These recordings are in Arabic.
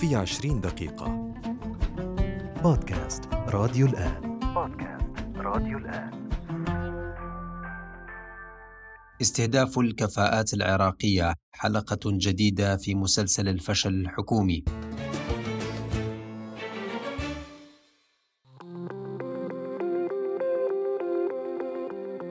في عشرين دقيقة. بودكاست راديو الآن. بودكاست راديو الآن. استهداف الكفاءات العراقية حلقة جديدة في مسلسل الفشل الحكومي.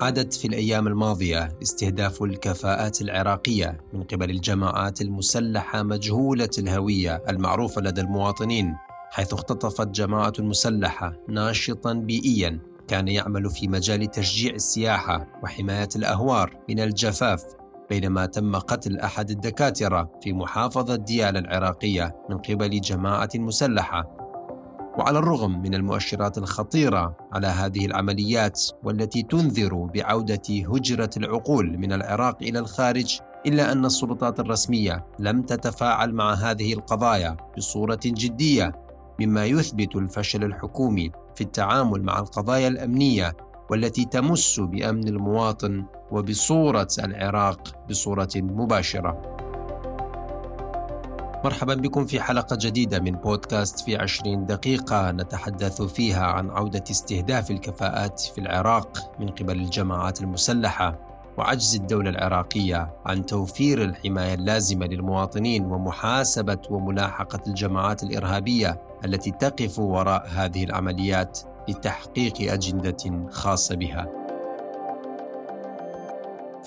عادت في الأيام الماضية استهداف الكفاءات العراقية من قبل الجماعات المسلحة مجهولة الهوية المعروفة لدى المواطنين حيث اختطفت جماعة مسلحة ناشطا بيئيا كان يعمل في مجال تشجيع السياحة وحماية الأهوار من الجفاف بينما تم قتل أحد الدكاترة في محافظة ديالى العراقية من قبل جماعة مسلحة وعلى الرغم من المؤشرات الخطيرة على هذه العمليات والتي تنذر بعودة هجرة العقول من العراق إلى الخارج إلا أن السلطات الرسمية لم تتفاعل مع هذه القضايا بصورة جدية مما يثبت الفشل الحكومي في التعامل مع القضايا الأمنية والتي تمس بأمن المواطن وبصورة العراق بصورة مباشرة. مرحبا بكم في حلقة جديدة من بودكاست في عشرين دقيقة نتحدث فيها عن عودة استهداف الكفاءات في العراق من قبل الجماعات المسلحة وعجز الدولة العراقية عن توفير الحماية اللازمة للمواطنين ومحاسبة وملاحقة الجماعات الإرهابية التي تقف وراء هذه العمليات لتحقيق أجندة خاصة بها.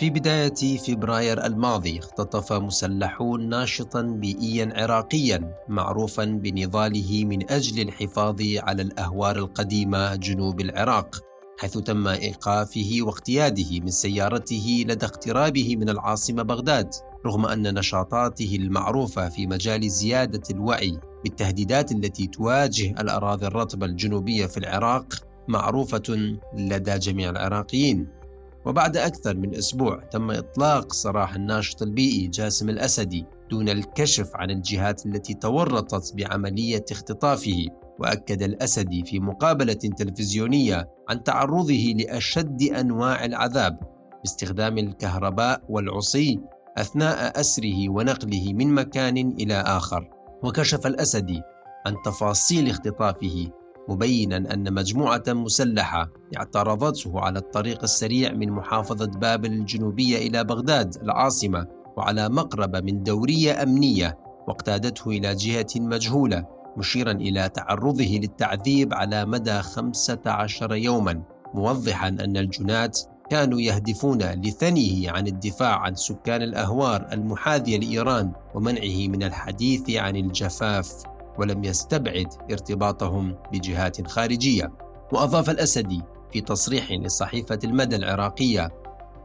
في بداية فبراير الماضي اختطف مسلحون ناشطا بيئيا عراقيا معروفا بنضاله من أجل الحفاظ على الأهوار القديمة جنوب العراق حيث تم إيقافه واقتياده من سيارته لدى اقترابه من العاصمة بغداد رغم أن نشاطاته المعروفة في مجال زيادة الوعي بالتهديدات التي تواجه الأراضي الرطبة الجنوبية في العراق معروفة لدى جميع العراقيين. وبعد أكثر من أسبوع تم إطلاق سراح الناشط البيئي جاسم الأسدي دون الكشف عن الجهات التي تورطت بعملية اختطافه وأكد الأسدي في مقابلة تلفزيونية عن تعرضه لأشد أنواع العذاب باستخدام الكهرباء والعصي أثناء أسره ونقله من مكان إلى آخر. وكشف الأسدي عن تفاصيل اختطافه مبينا أن مجموعة مسلحة اعترضته على الطريق السريع من محافظة بابل الجنوبية إلى بغداد العاصمة وعلى مقربة من دورية أمنية واقتادته إلى جهة مجهولة مشيرا إلى تعرضه للتعذيب على مدى 15 يوما موضحا أن الجنات كانوا يهدفون لثنيه عن الدفاع عن سكان الأهوار المحاذية لإيران ومنعه من الحديث عن الجفاف. ولم يستبعد ارتباطهم بجهات خارجية. وأضاف الأسدي في تصريح لصحيفة المدى العراقية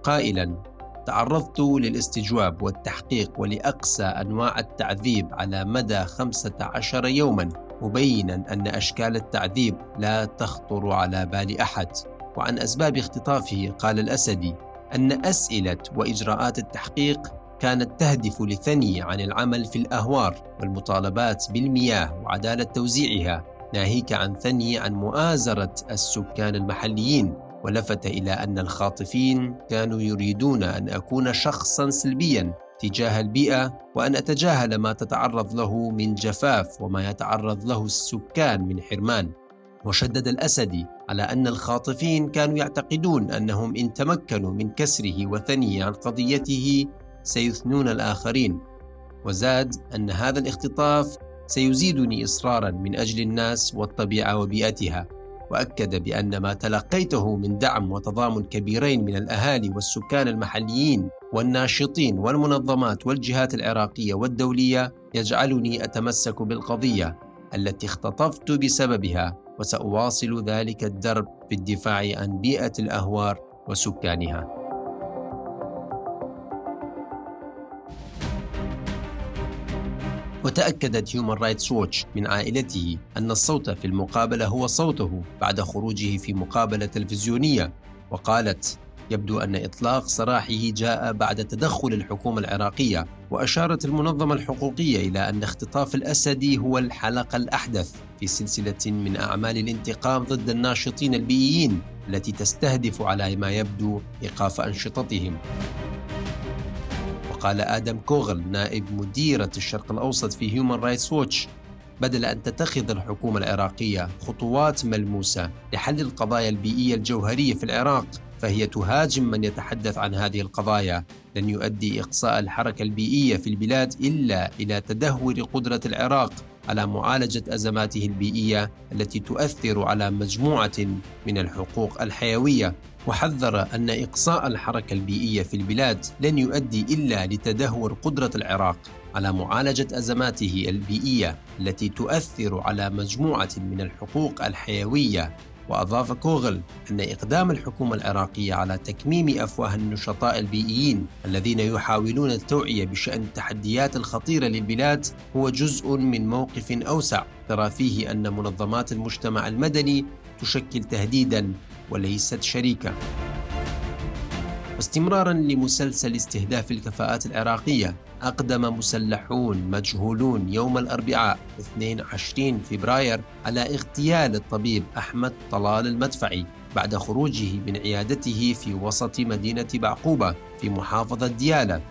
قائلا تعرضت للاستجواب والتحقيق ولأقصى أنواع التعذيب على مدى 15 يوما مبينا أن أشكال التعذيب لا تخطر على بال أحد. وعن أسباب اختطافه قال الأسدي أن أسئلة وإجراءات التحقيق كانت تهدف لثني عن العمل في الأهوار والمطالبات بالمياه وعدالة توزيعها ناهيك عن ثني عن مؤازرة السكان المحليين. ولفت إلى أن الخاطفين كانوا يريدون أن أكون شخصا سلبيا تجاه البيئة وأن أتجاهل ما تتعرض له من جفاف وما يتعرض له السكان من حرمان. وشدد الأسدي على أن الخاطفين كانوا يعتقدون أنهم إن تمكنوا من كسره وثنيه عن قضيته سيثنون الآخرين وزاد أن هذا الاختطاف سيزيدني إصرارا من أجل الناس والطبيعة وبيئتها وأكد بأن ما تلقيته من دعم وتضامن كبيرين من الأهالي والسكان المحليين والناشطين والمنظمات والجهات العراقية والدولية يجعلني أتمسك بالقضية التي اختطفت بسببها وسأواصل ذلك الدرب في الدفاع عن بيئة الأهوار وسكانها. وتأكدت هيومان رايتس ووتش من عائلته أن الصوت في المقابلة هو صوته بعد خروجه في مقابلة تلفزيونية وقالت يبدو أن إطلاق سراحه جاء بعد تدخل الحكومة العراقية وأشارت المنظمة الحقوقية إلى أن اختطاف الأسدي هو الحلقة الأحدث في سلسلة من أعمال الانتقام ضد الناشطين البيئيين التي تستهدف على ما يبدو إيقاف أنشطتهم. وقال آدم كوغل نائب مديرة الشرق الأوسط في هيومان رايتس ووتش بدل أن تتخذ الحكومة العراقية خطوات ملموسة لحل القضايا البيئية الجوهرية في العراق فهي تهاجم من يتحدث عن هذه القضايا. لن يؤدي إقصاء الحركة البيئية في البلاد إلا إلى تدهور قدرة العراق. على معالجة أزماته البيئية التي تؤثر على مجموعة من الحقوق الحيوية. وحذر أن إقصاء الحركة البيئية في البلاد لن يؤدي إلا لتدهور قدرة العراق على معالجة أزماته البيئية التي تؤثر على مجموعة من الحقوق الحيوية وأضاف كوغل أن إقدام الحكومة العراقية على تكميم أفواه النشطاء البيئيين الذين يحاولون التوعية بشأن التحديات الخطيرة للبلاد هو جزء من موقف أوسع ترى فيه أن منظمات المجتمع المدني تشكل تهديدا وليست شريكة واستمرارا لمسلسل استهداف الكفاءات العراقية أقدم مسلحون مجهولون يوم الأربعاء 22 فبراير على اغتيال الطبيب أحمد طلال المدفعي بعد خروجه من عيادته في وسط مدينة بعقوبة في محافظة ديالى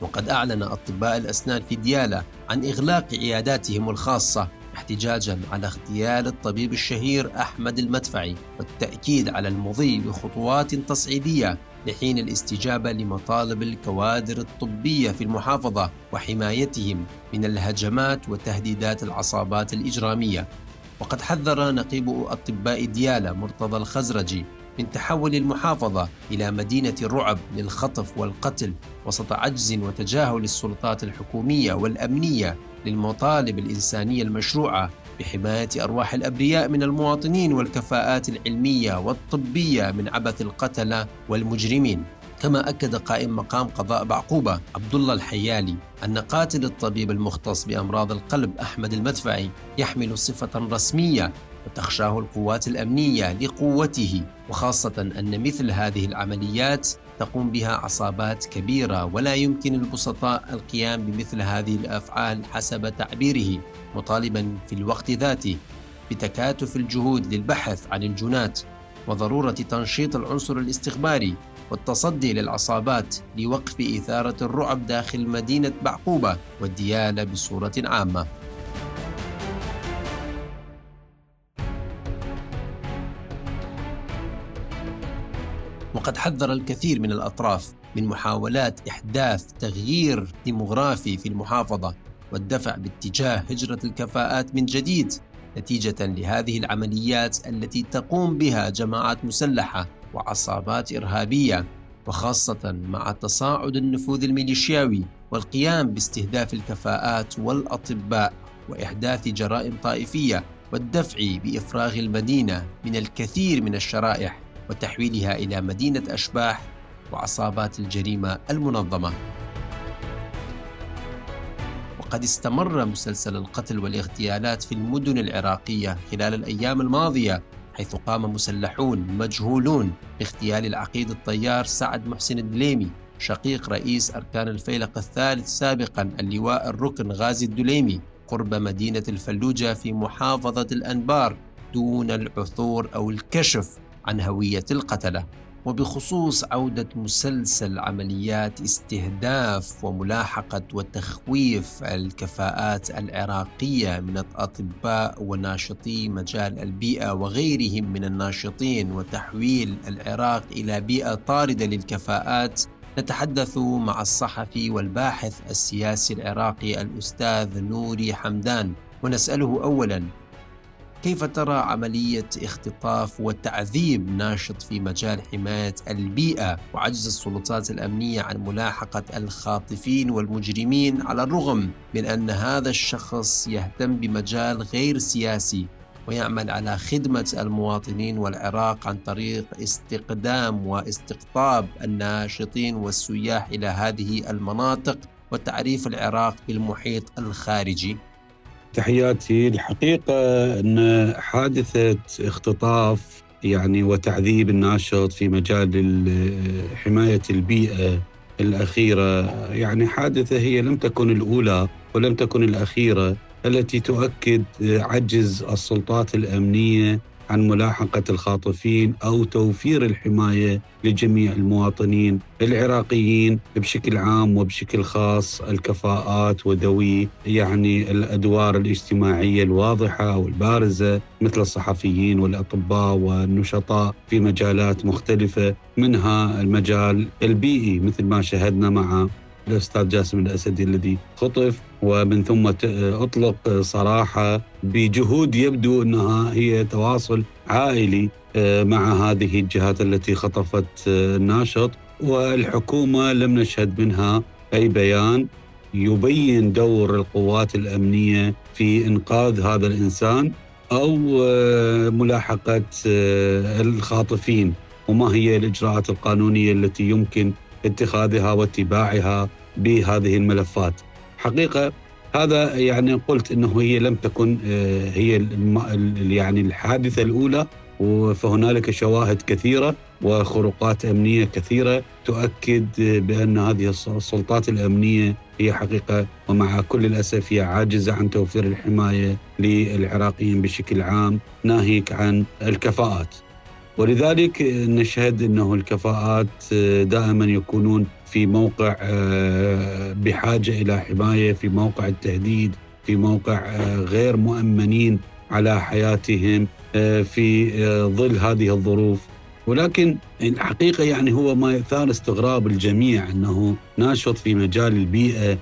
وقد أعلن أطباء الأسنان في ديالى عن إغلاق عياداتهم الخاصة احتجاجا على اغتيال الطبيب الشهير أحمد المدفعي والتأكيد على المضي بخطوات تصعيدية لحين الاستجابة لمطالب الكوادر الطبية في المحافظة وحمايتهم من الهجمات وتهديدات العصابات الإجرامية. وقد حذر نقيب أطباء ديالى مرتضى الخزرجي من تحول المحافظة إلى مدينة الرعب للخطف والقتل وسط عجز وتجاهل السلطات الحكومية والأمنية للمطالب الإنسانية المشروعة بحماية أرواح الأبرياء من المواطنين والكفاءات العلمية والطبية من عبث القتلة والمجرمين. كما أكد قائم مقام قضاء بعقوبة عبد الله الحيالي أن قاتل الطبيب المختص بأمراض القلب أحمد المدفعي يحمل صفة رسمية وتخشاه القوات الأمنية لقوته وخاصة أن مثل هذه العمليات تقوم بها عصابات كبيرة ولا يمكن البسطاء القيام بمثل هذه الأفعال حسب تعبيره مطالبا في الوقت ذاته. بتكاتف الجهود للبحث عن الجنات وضرورة تنشيط العنصر الاستخباري والتصدي للعصابات لوقف إثارة الرعب داخل مدينة بعقوبة والديالة بصورة عامة. وقد حذر الكثير من الأطراف من محاولات إحداث تغيير ديموغرافي في المحافظة والدفع باتجاه هجرة الكفاءات من جديد نتيجة لهذه العمليات التي تقوم بها جماعات مسلحة وعصابات إرهابية وخاصة مع تصاعد النفوذ الميليشياوي والقيام باستهداف الكفاءات والأطباء وإحداث جرائم طائفية والدفع بإفراغ المدينة من الكثير من الشرائح. وتحويلها إلى مدينة أشباح وعصابات الجريمة المنظمة. وقد استمر مسلسل القتل والاغتيالات في المدن العراقية خلال الأيام الماضية حيث قام مسلحون مجهولون باغتيال العقيد الطيار سعد محسن الدليمي شقيق رئيس أركان الفيلق الثالث سابقا اللواء الركن غازي الدليمي قرب مدينة الفلوجة في محافظة الأنبار دون العثور أو الكشف. عن هوية القتلة وبخصوص عودة مسلسل عمليات استهداف وملاحقة وتخويف الكفاءات العراقية من الأطباء وناشطي مجال البيئة وغيرهم من الناشطين وتحويل العراق إلى بيئة طاردة للكفاءات نتحدث مع الصحفي والباحث السياسي العراقي الأستاذ نوري حمدان ونسأله أولاً كيف ترى عملية اختطاف وتعذيب ناشط في مجال حماية البيئة وعجز السلطات الأمنية عن ملاحقة الخاطفين والمجرمين على الرغم من أن هذا الشخص يهتم بمجال غير سياسي ويعمل على خدمة المواطنين والعراق عن طريق استقدام واستقطاب الناشطين والسياح إلى هذه المناطق وتعريف العراق بالمحيط الخارجي. تحياتي الحقيقة أن حادثة اختطاف يعني وتعذيب الناشط في مجال حماية البيئة الأخيرة يعني حادثة هي لم تكن الأولى ولم تكن الأخيرة التي تؤكد عجز السلطات الأمنية عن ملاحقة الخاطفين أو توفير الحماية لجميع المواطنين العراقيين بشكل عام وبشكل خاص. الكفاءات وذوي يعني الأدوار الاجتماعية الواضحة أو البارزة مثل الصحفيين والأطباء والنشطاء في مجالات مختلفة منها المجال البيئي مثل ما شاهدنا مع الأستاذ جاسم الأسدي الذي خطف. ومن ثم اطلق صراحة بجهود يبدو أنها هي تواصل عائلي آه، مع هذه الجهات التي خطفت آه، الناشط والحكومة لم نشهد منها أي بيان يبين دور القوات الأمنية في إنقاذ هذا الإنسان أو آه، ملاحقة الخاطفين. وما هي الإجراءات القانونية التي يمكن اتخاذها واتباعها بهذه الملفات؟ حقيقة هذا يعني قلت إنه هي لم تكن آه، هي يعني الحادثة الأولى فهنالك شواهد كثيرة وخروقات أمنية كثيرة تؤكد بأن هذه السلطات الأمنية هي حقيقة ومع كل الأسف هي عاجزة عن توفير الحماية للعراقيين بشكل عام ناهيك عن الكفاءات. ولذلك نشهد إنه الكفاءات آه، دائما يكونون في موقع آه، بحاجة إلى حماية في موقع التهديد في موقع آه، غير مؤمنين على حياتهم آه، في ظل هذه الظروف. ولكن الحقيقة يعني هو ما يثار استغراب الجميع أنه ناشط في مجال البيئة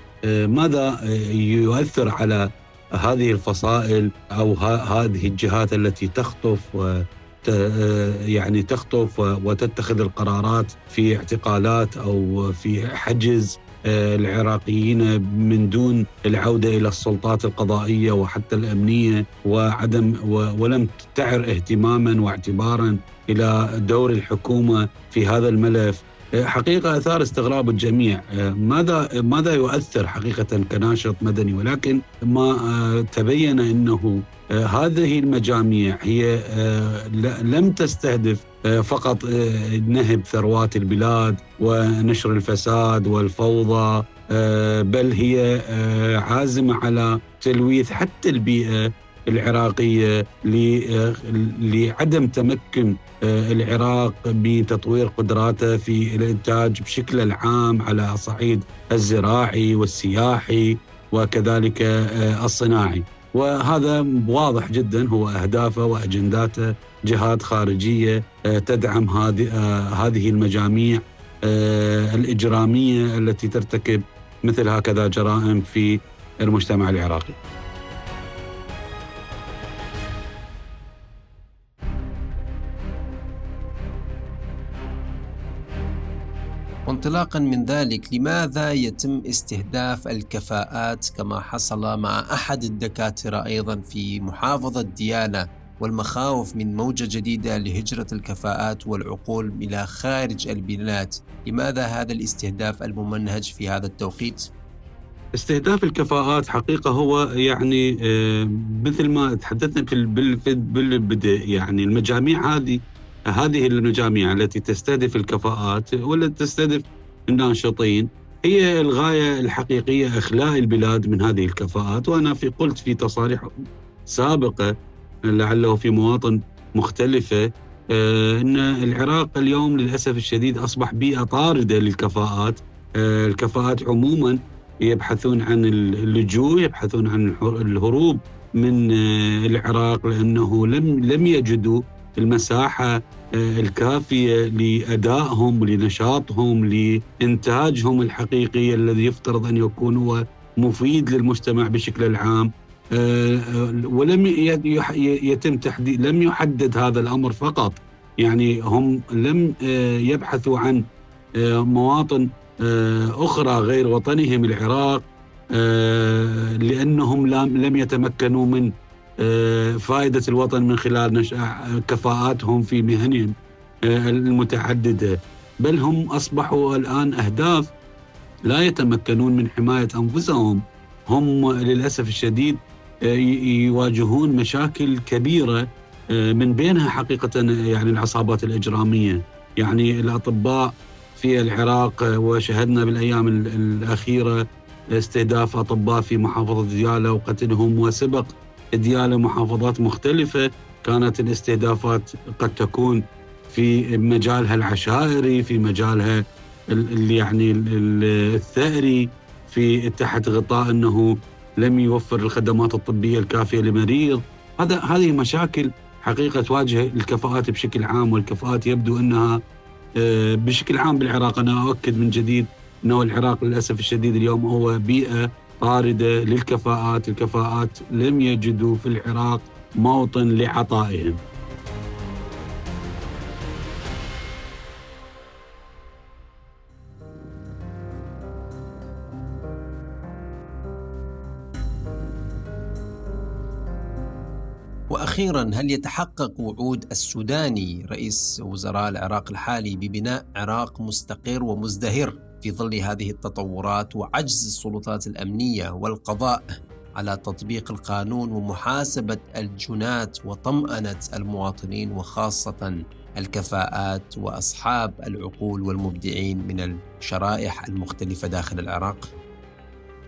ماذا يؤثر على هذه الفصائل أو هذه الجهات التي تخطف يعني تخطف وتتخذ القرارات في اعتقالات أو في حجز آه، العراقيين من دون العودة إلى السلطات القضائية وحتى الأمنية وعدم ولم تعر اهتماما واعتبارا إلى دور الحكومة في هذا الملف. آه، حقيقة أثار استغراب الجميع. آه، ماذا ماذا يؤثر حقيقة كناشط مدني؟ ولكن ما تبين أنه آه، هذه المجاميع هي آه، لم تستهدف آه، فقط نهب ثروات البلاد ونشر الفساد والفوضى بل هي عازمة على تلويث حتى البيئة العراقيه لعدم تمكن العراق بتطوير قدراته في الإنتاج بشكل العام على صعيد الزراعي والسياحي وكذلك الصناعي. وهذا واضح جدا هو أهدافه وأجنداته جهات خارجية آه، تدعم هذه آه، المجاميع آه، الإجرامية التي ترتكب مثل هكذا جرائم في المجتمع العراقي. وانطلاقا من ذلك لماذا يتم استهداف الكفاءات كما حصل مع أحد الدكاترة أيضا في محافظة ديانه والمخاوف من موجة جديدة لهجرة الكفاءات والعقول إلى خارج البلاد، لماذا هذا الاستهداف الممنهج في هذا التوقيت؟ استهداف الكفاءات حقيقة هو يعني آه، مثل ما تحدثنا في بالبدء يعني المجاميع هذه هذه المجاميع التي تستهدف الكفاءات والتي تستهدف الناشطين هي الغاية الحقيقية إخلاء البلاد من هذه الكفاءات. وأنا في قلت في تصاريح سابقة لعله في مواطن مختلفة آه، إن العراق اليوم للأسف الشديد أصبح بيئة طاردة للكفاءات. آه، الكفاءات عموما يبحثون عن اللجوء يبحثون عن الهروب من آه، العراق لأنه لم لم يجدوا المساحة آه، الكافية لأدائهم ولنشاطهم لإنتاجهم الحقيقي الذي يفترض أن يكون هو مفيد للمجتمع بشكل العام آه، آه، ولم يتم تحديد لم يحدد هذا الأمر فقط. يعني هم لم يبحثوا عن مواطن أخرى غير وطنهم العراق لأنهم لم يتمكنوا من آه، فائدة الوطن من خلال كفاءاتهم في مهنهم آه، المتعددة. بل هم أصبحوا الآن أهداف لا يتمكنون من حماية أنفسهم. هم للأسف الشديد آه، يواجهون مشاكل كبيرة من بينها حقيقة يعني العصابات الإجرامية. يعني الأطباء في العراق وشهدنا بالأيام الأخيرة استهداف أطباء في محافظة ديالى وقتلهم وسبق ديالى محافظات مختلفة. كانت الاستهدافات قد تكون في مجالها العشائري في مجالها ال يعني الثأري في تحت غطاء أنه لم يوفر الخدمات الطبية الكافية لمريض. هذا هذه مشاكل حقيقة تواجه الكفاءات بشكل عام والكفاءات يبدو أنها آه، بشكل عام بالعراق. أنا أؤكد من جديد أنه العراق للأسف الشديد اليوم هو بيئة طارده للكفاءات، الكفاءات لم يجدوا في العراق موطن لعطائهم. وأخيرا هل يتحقق وعود السوداني رئيس وزراء العراق الحالي ببناء عراق مستقر ومزدهر في ظل هذه التطورات وعجز السلطات الأمنية والقضاء على تطبيق القانون ومحاسبة الجنات وطمأنة المواطنين وخاصة الكفاءات وأصحاب العقول والمبدعين من الشرائح المختلفة داخل العراق؟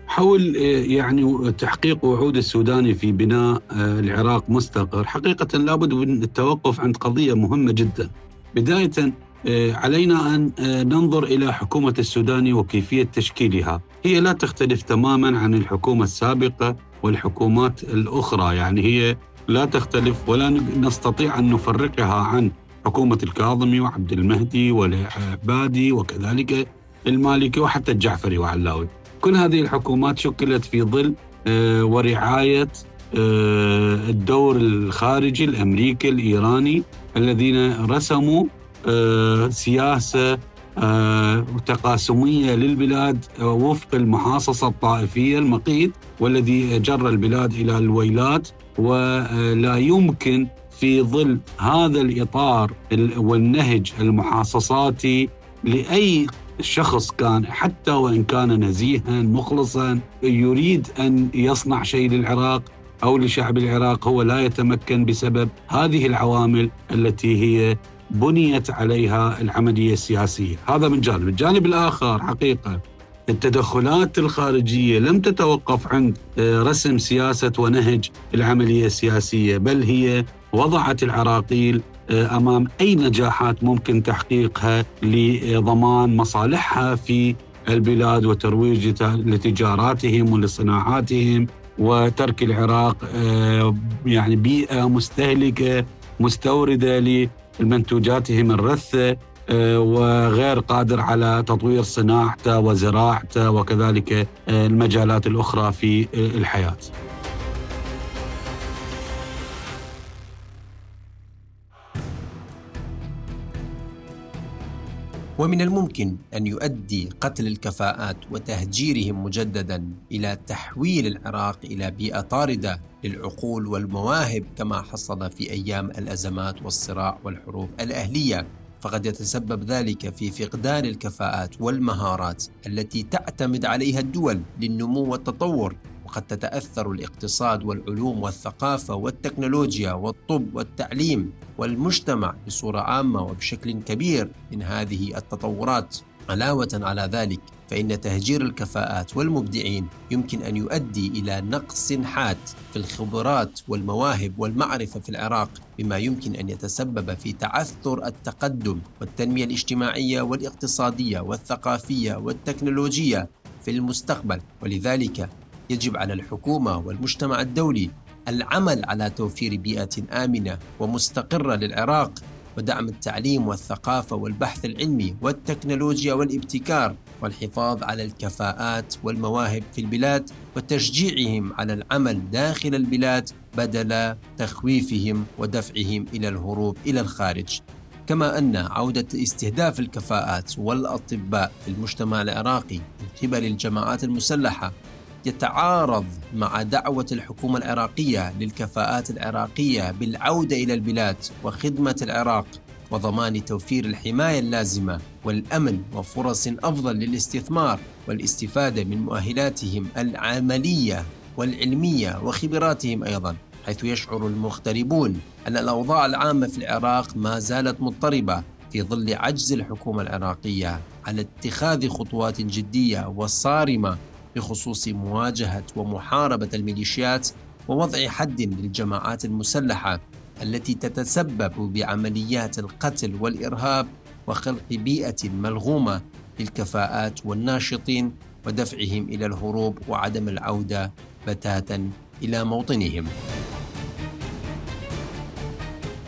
حول آه، يعني تحقيق وعود السوداني في بناء آه، العراق مستقر حقيقة لابد من التوقف عند قضية مهمة جدا بداية آه، علينا أن ننظر إلى حكومة السوداني وكيفية تشكيلها. هي لا تختلف تماما عن الحكومة السابقة والحكومات الأخرى. يعني هي لا تختلف ولا نستطيع أن نفرقها عن حكومة الكاظمي وعبد المهدي والعبادي وكذلك المالكي وحتى الجعفري وعلاوي. كل هذه الحكومات شكلت في ظل آه، ورعاية آه، الدور الخارجي الأمريكي الإيراني الذين رسموا آه، سياسة تقاسمية للبلاد وفق المحاصصة الطائفية المقيت والذي جر البلاد إلى الويلات ولا يمكن في ظل هذا الإطار والنهج المحاصصاتي لأي الشخص كان حتى وإن كان نزيها مخلصا يريد أن يصنع شيء للعراق أو لشعب العراق هو لا يتمكن بسبب هذه العوامل التي هي بنيت عليها العملية السياسية، هذا من جانب، الجانب الآخر حقيقة التدخلات الخارجية لم تتوقف عند آه، رسم سياسة ونهج العملية السياسية، بل هي وضعت العراقيل آه، أمام أي نجاحات ممكن تحقيقها لضمان مصالحها في البلاد وترويج لتجاراتهم ولصناعاتهم وترك العراق آه، يعني بيئة مستهلكة مستوردة لمنتوجاتهم الرثه آه، وغير قادر على تطوير صناعته وزراعته وكذلك المجالات الأخرى في الحياة. ومن الممكن أن يؤدي قتل الكفاءات وتهجيرهم مجددا إلى تحويل العراق إلى بيئة طاردة للعقول والمواهب كما حصل في أيام الأزمات والصراع والحروب الأهلية. فقد يتسبب ذلك في فقدان الكفاءات والمهارات التي تعتمد عليها الدول للنمو والتطور. وقد تتأثر الاقتصاد والعلوم والثقافة والتكنولوجيا والطب والتعليم والمجتمع بصورة عامة وبشكل كبير من هذه التطورات. علاوة على ذلك فإن تهجير الكفاءات والمبدعين يمكن أن يؤدي إلى نقص حاد في الخبرات والمواهب والمعرفة في العراق بما يمكن أن يتسبب في تعثر التقدم والتنمية الاجتماعية والاقتصادية والثقافية والتكنولوجية في المستقبل. ولذلك يجب على الحكومة والمجتمع الدولي العمل على توفير بيئة آمنة ومستقرة للعراق ودعم التعليم والثقافة والبحث العلمي والتكنولوجيا والابتكار والحفاظ على الكفاءات والمواهب في البلاد وتشجيعهم على العمل داخل البلاد بدل تخويفهم ودفعهم إلى الهروب إلى الخارج. كما أن عودة استهداف الكفاءات والأطباء في المجتمع العراقي من قبل الجماعات المسلحة يتعارض مع دعوة الحكومة العراقية للكفاءات العراقية بالعودة إلى البلاد وخدمة العراق وضمان توفير الحماية اللازمة والأمن وفرص أفضل للاستثمار والاستفادة من مؤهلاتهم العملية والعلمية وخبراتهم أيضا حيث يشعر المغتربون أن الأوضاع العامة في العراق ما زالت مضطربة في ظل عجز الحكومة العراقية على اتخاذ خطوات جدية وصارمة بخصوص مواجهة ومحاربة الميليشيات ووضع حد للجماعات المسلحة التي تتسبب بعمليات القتل والإرهاب وخلق بيئة ملغومة للكفاءات والناشطين ودفعهم إلى الهروب وعدم العودة بتاتا إلى موطنهم.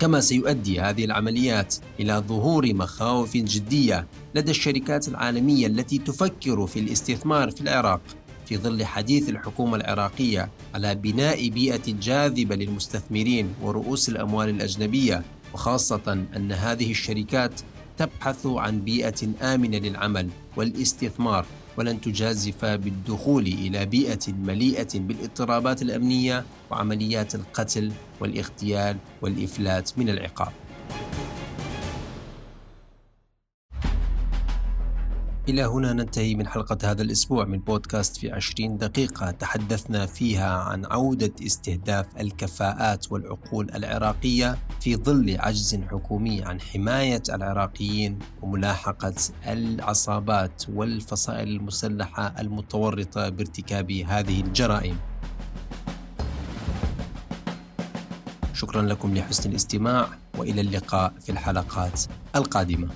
كما سيؤدي هذه العمليات إلى ظهور مخاوف جدية لدى الشركات العالمية التي تفكر في الاستثمار في العراق في ظل حديث الحكومة العراقية على بناء بيئة جاذبة للمستثمرين ورؤوس الأموال الأجنبية وخاصة أن هذه الشركات تبحث عن بيئة آمنة للعمل والاستثمار ولن تجازف بالدخول إلى بيئة مليئة بالإضطرابات الأمنية وعمليات القتل والاغتيال والإفلات من العقاب إلى هنا ننتهي من حلقة هذا الأسبوع من بودكاست في عشرين دقيقة تحدثنا فيها عن عودة استهداف الكفاءات والعقول العراقية في ظل عجز حكومي عن حماية العراقيين وملاحقة العصابات والفصائل المسلحة المتورطة بارتكاب هذه الجرائم. شكرا لكم لحسن الاستماع وإلى اللقاء في الحلقات القادمة.